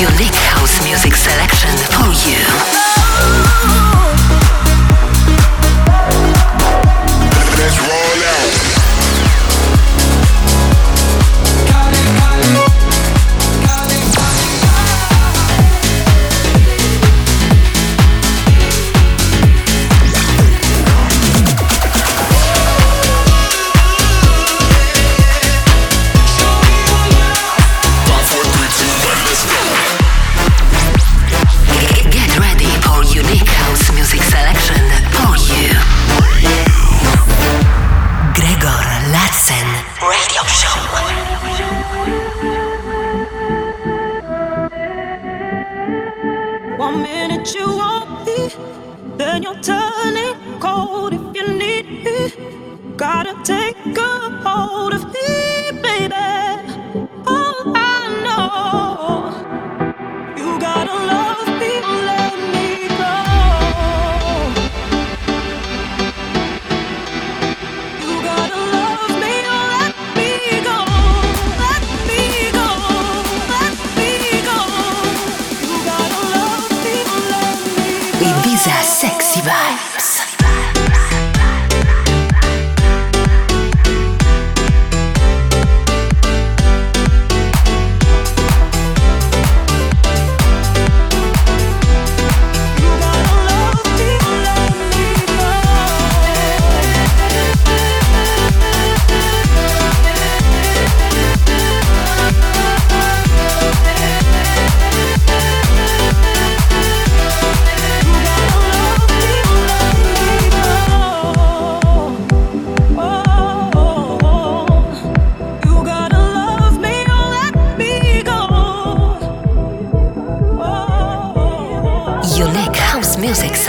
unique house music selection for you.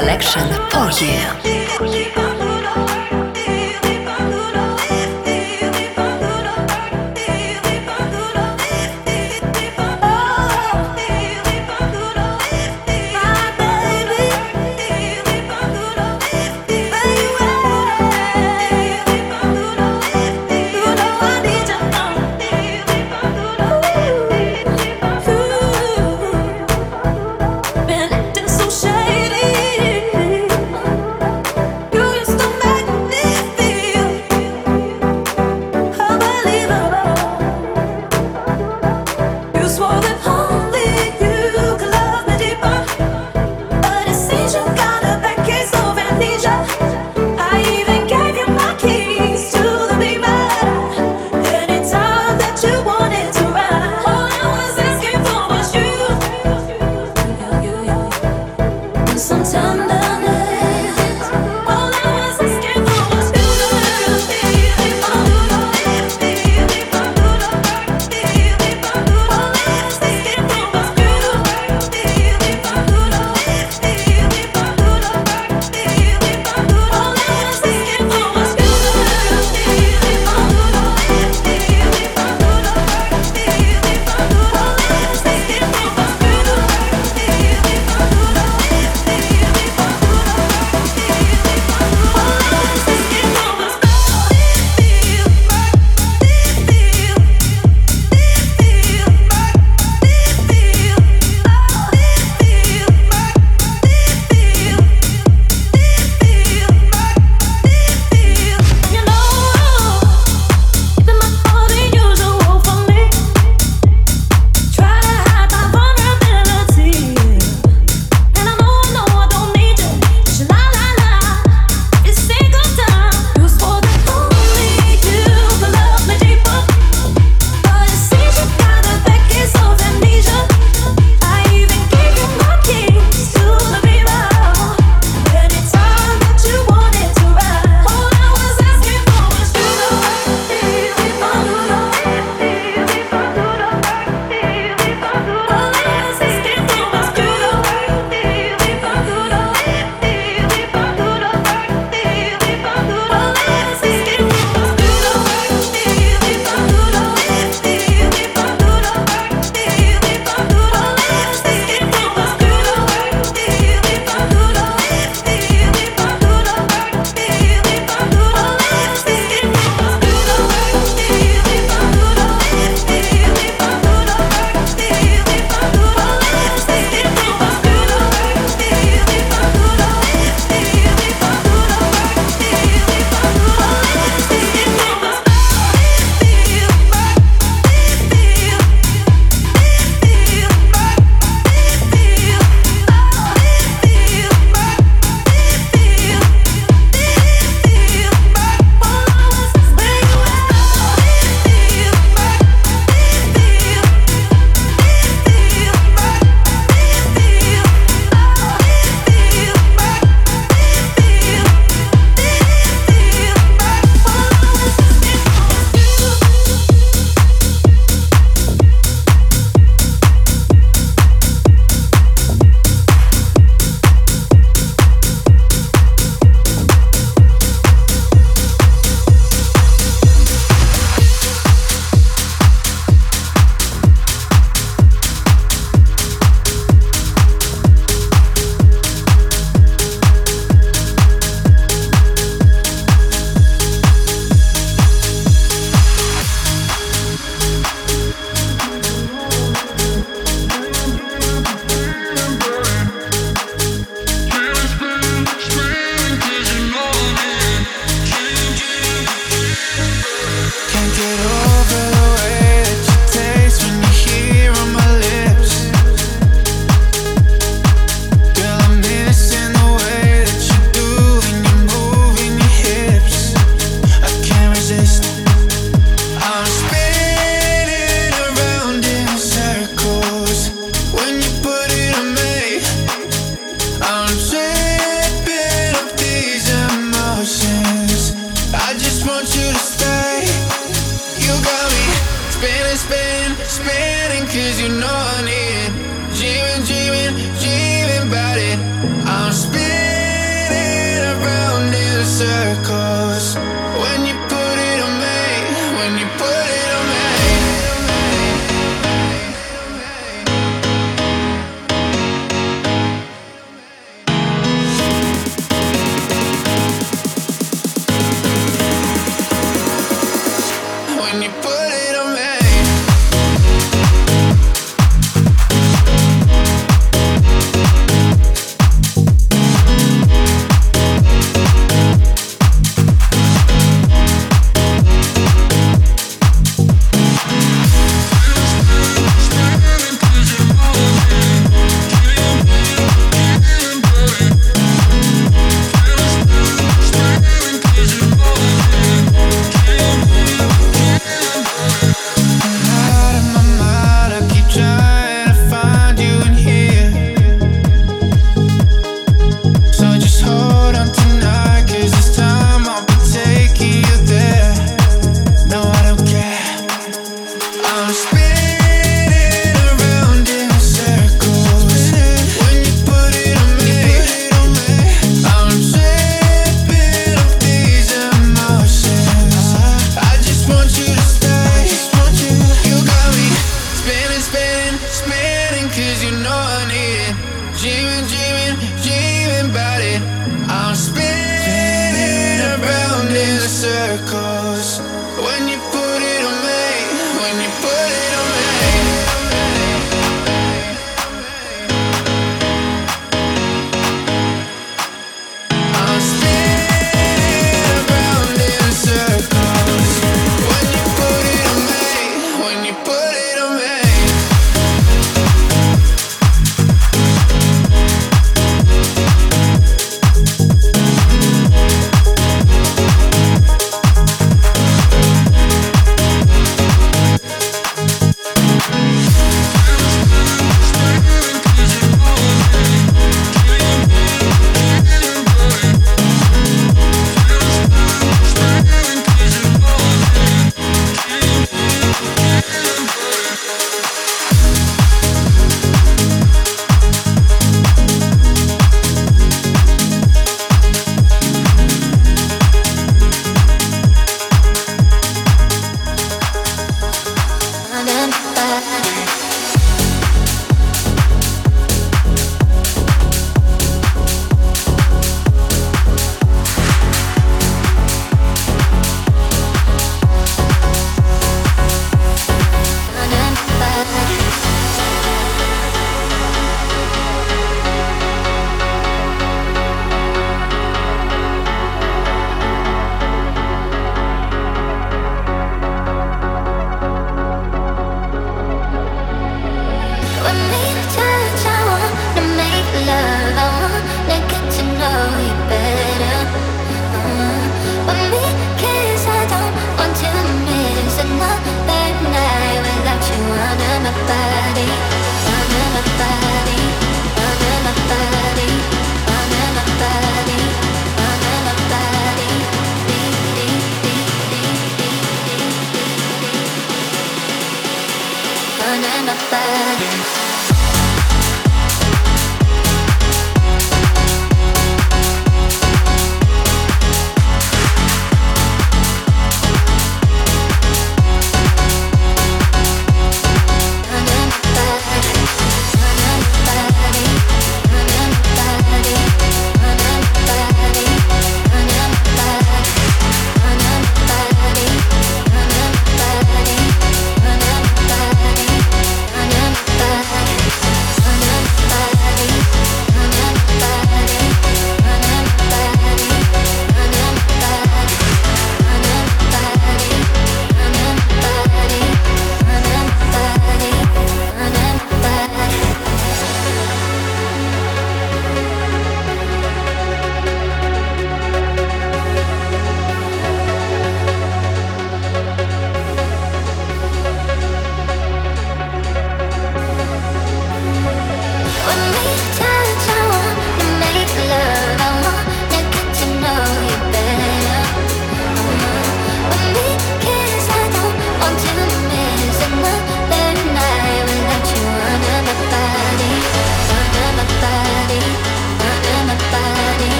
You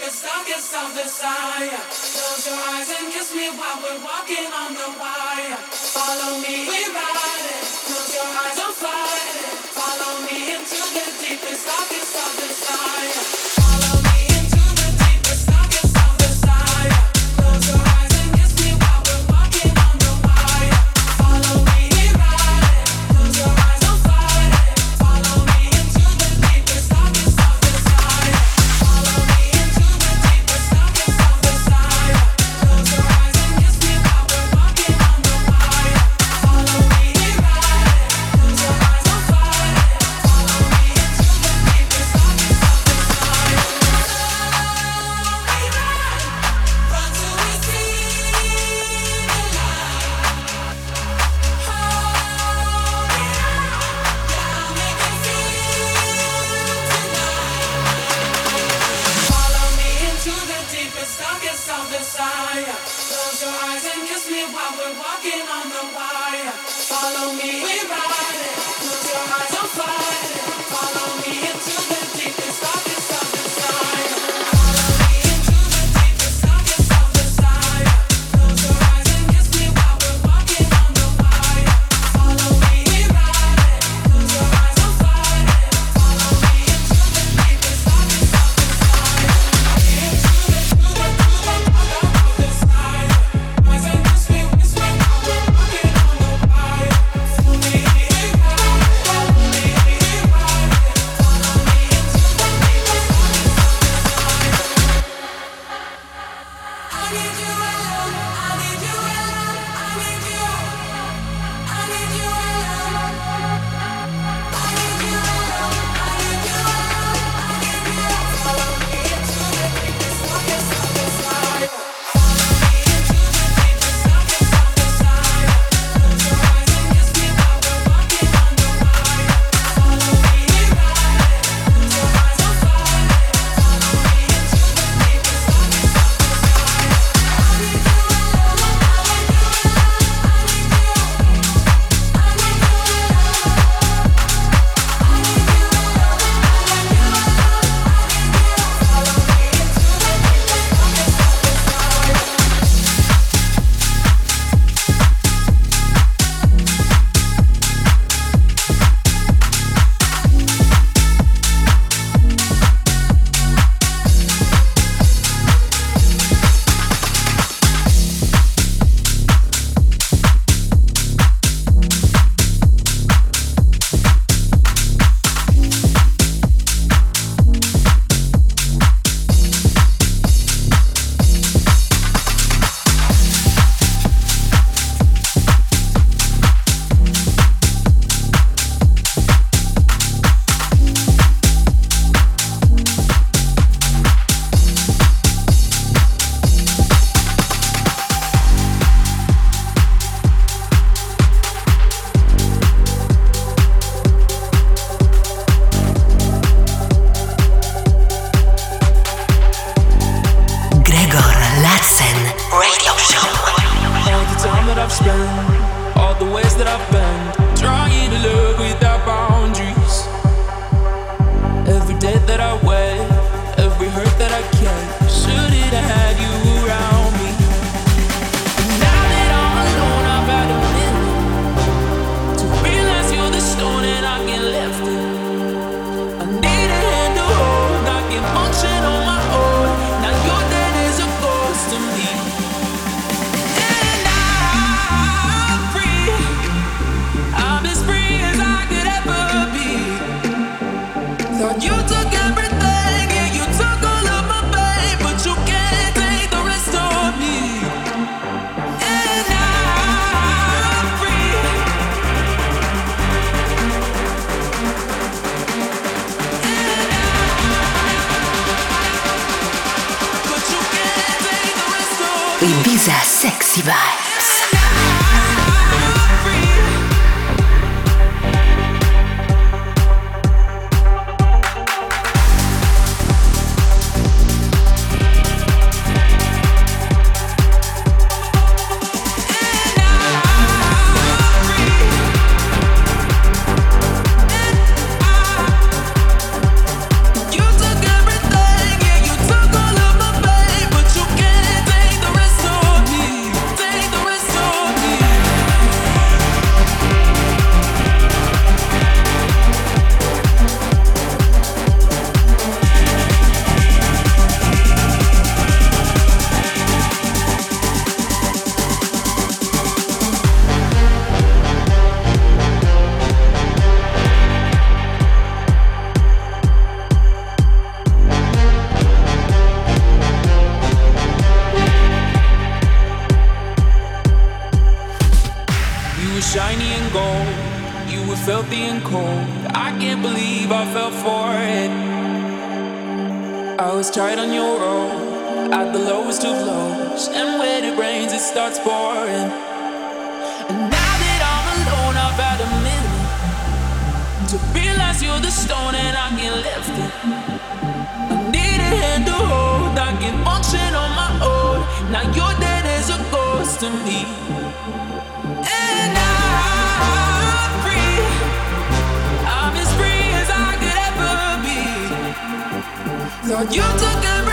'Cause I'll guess desire. Close your eyes and kiss me while we're walking on the wire. Follow me, we ride it. Close your eyes, I'm flying. Follow me into the deepest, darkest of desire. the stone and I can lift it. I need a hand to hold, I can function on my own. Now you're dead as a ghost to me. And I'm free. I'm as free as I could ever be. Lord, you took every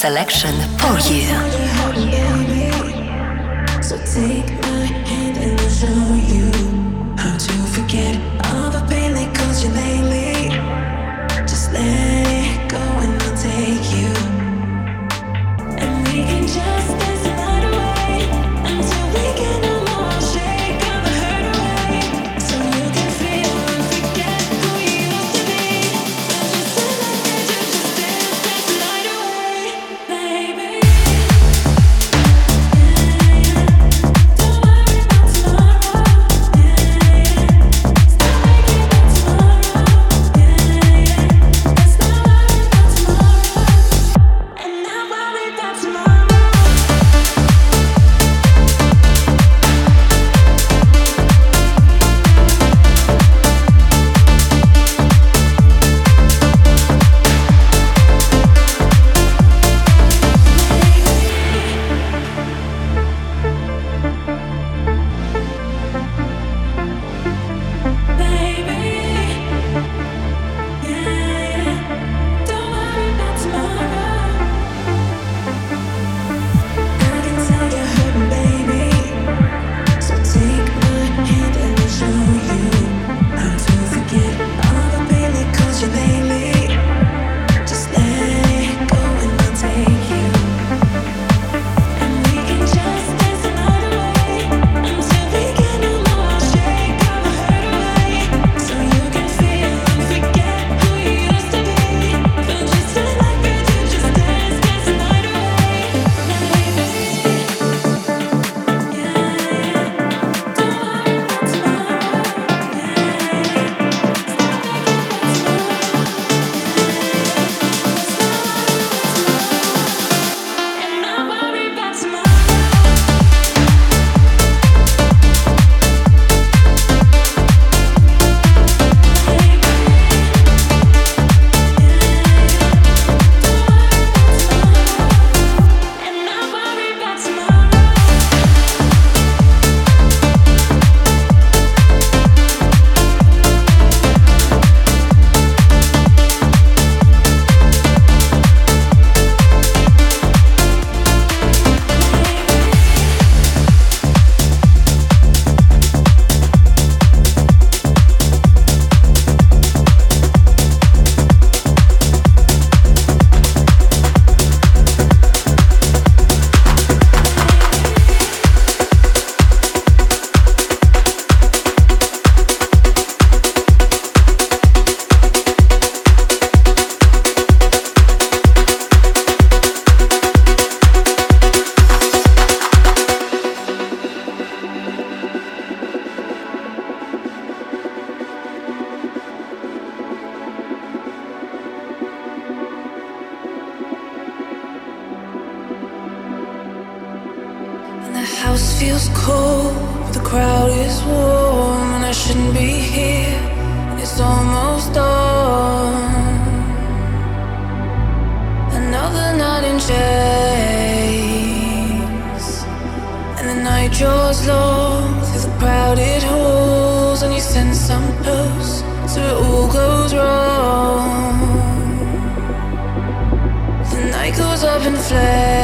selection. is warm and I shouldn't be here. It's almost dawn. Another night in chains, and the night draws long through the crowded halls, and you send some pulse, so it all goes wrong. The night goes up in flames.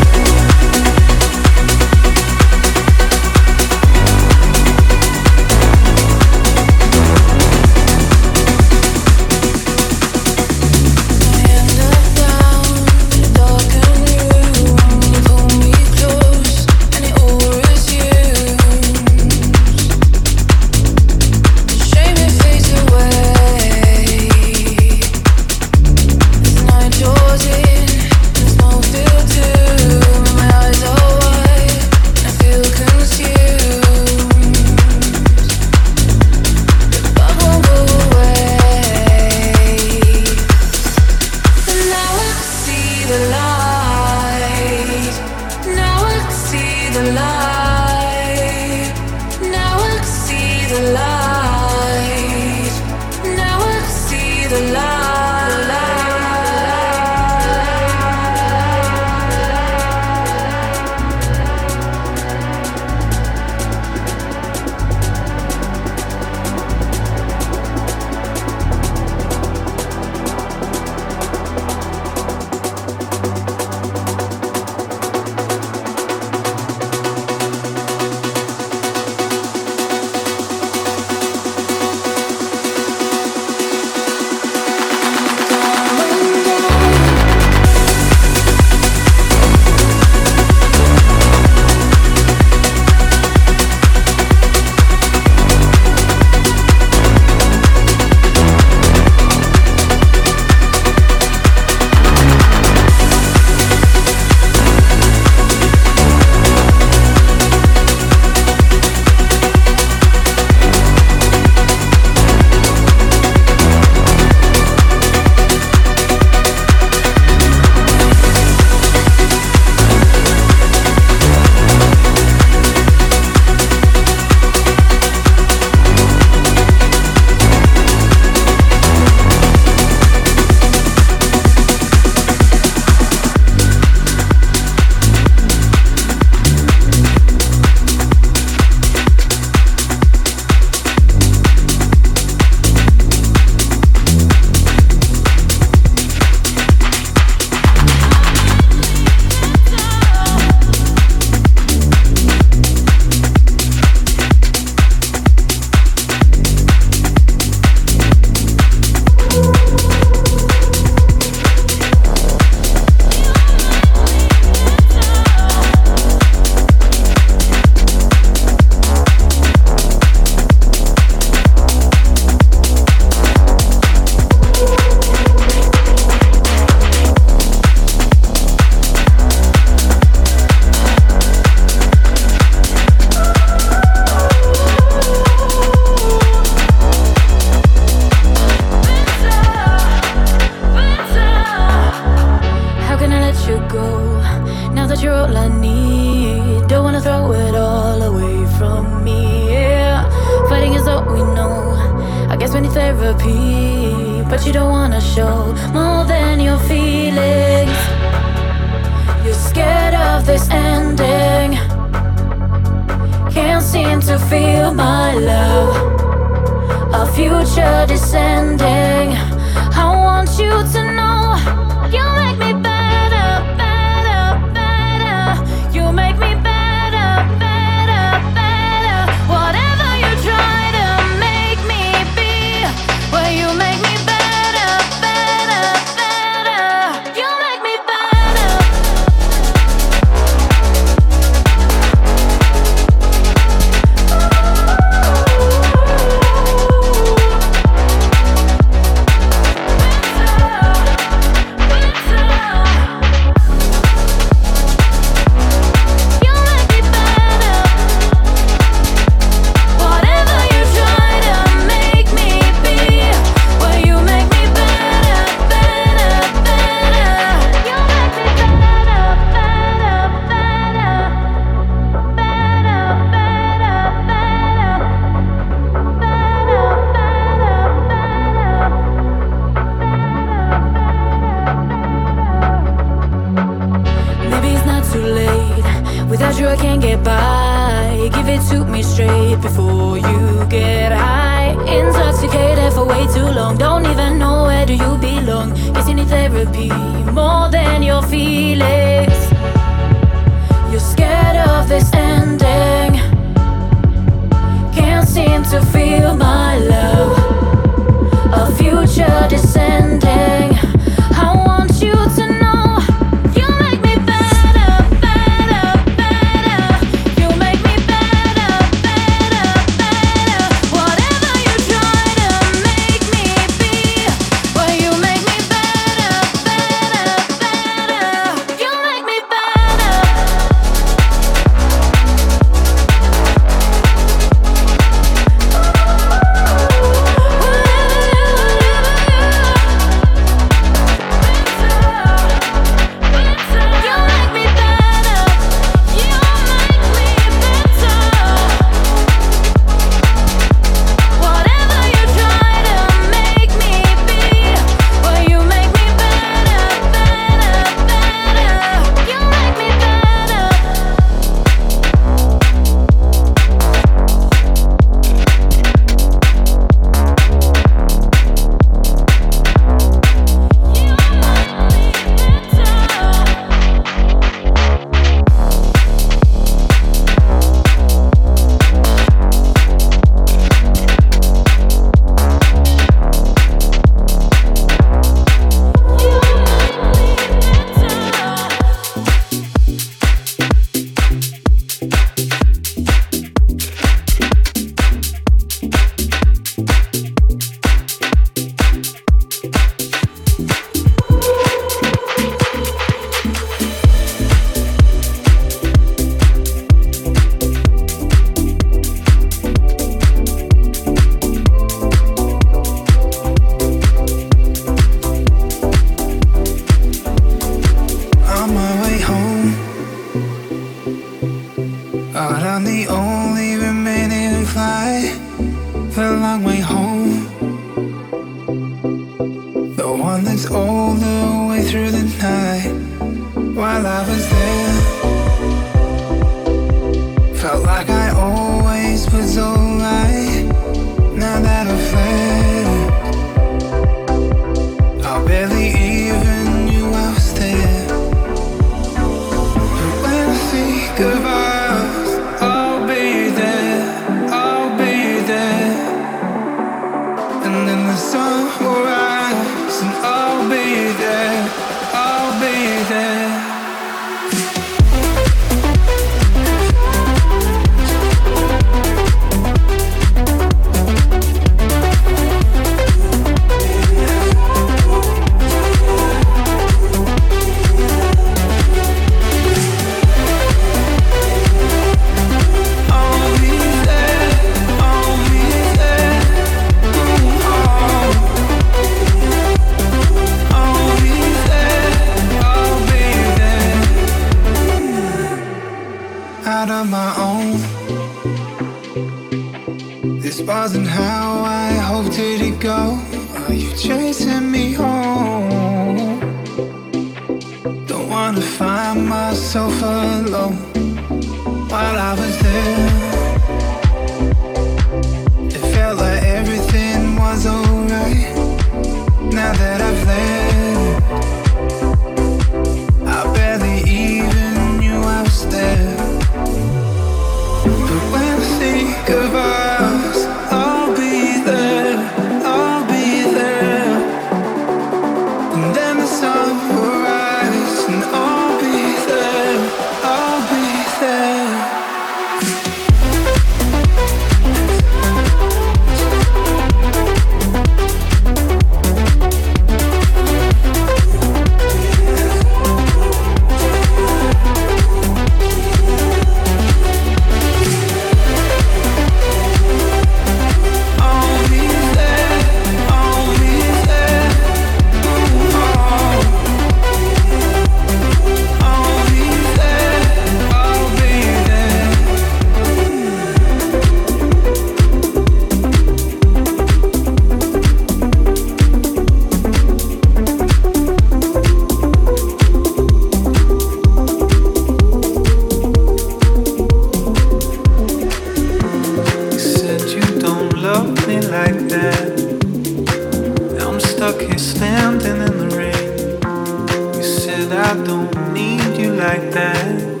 like that,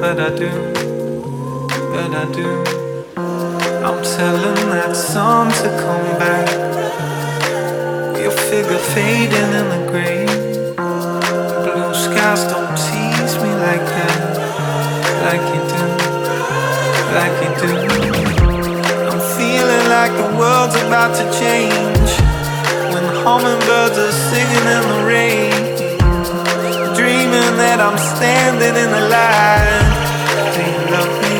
but I do, but I do. I'm telling that song to come back. Your figure fading in the gray. Blue skies don't tease me like that, like you do, like you do. I'm feeling like the world's about to change when hummingbirds are singing in the rain that I'm standing in the line. Do you love me?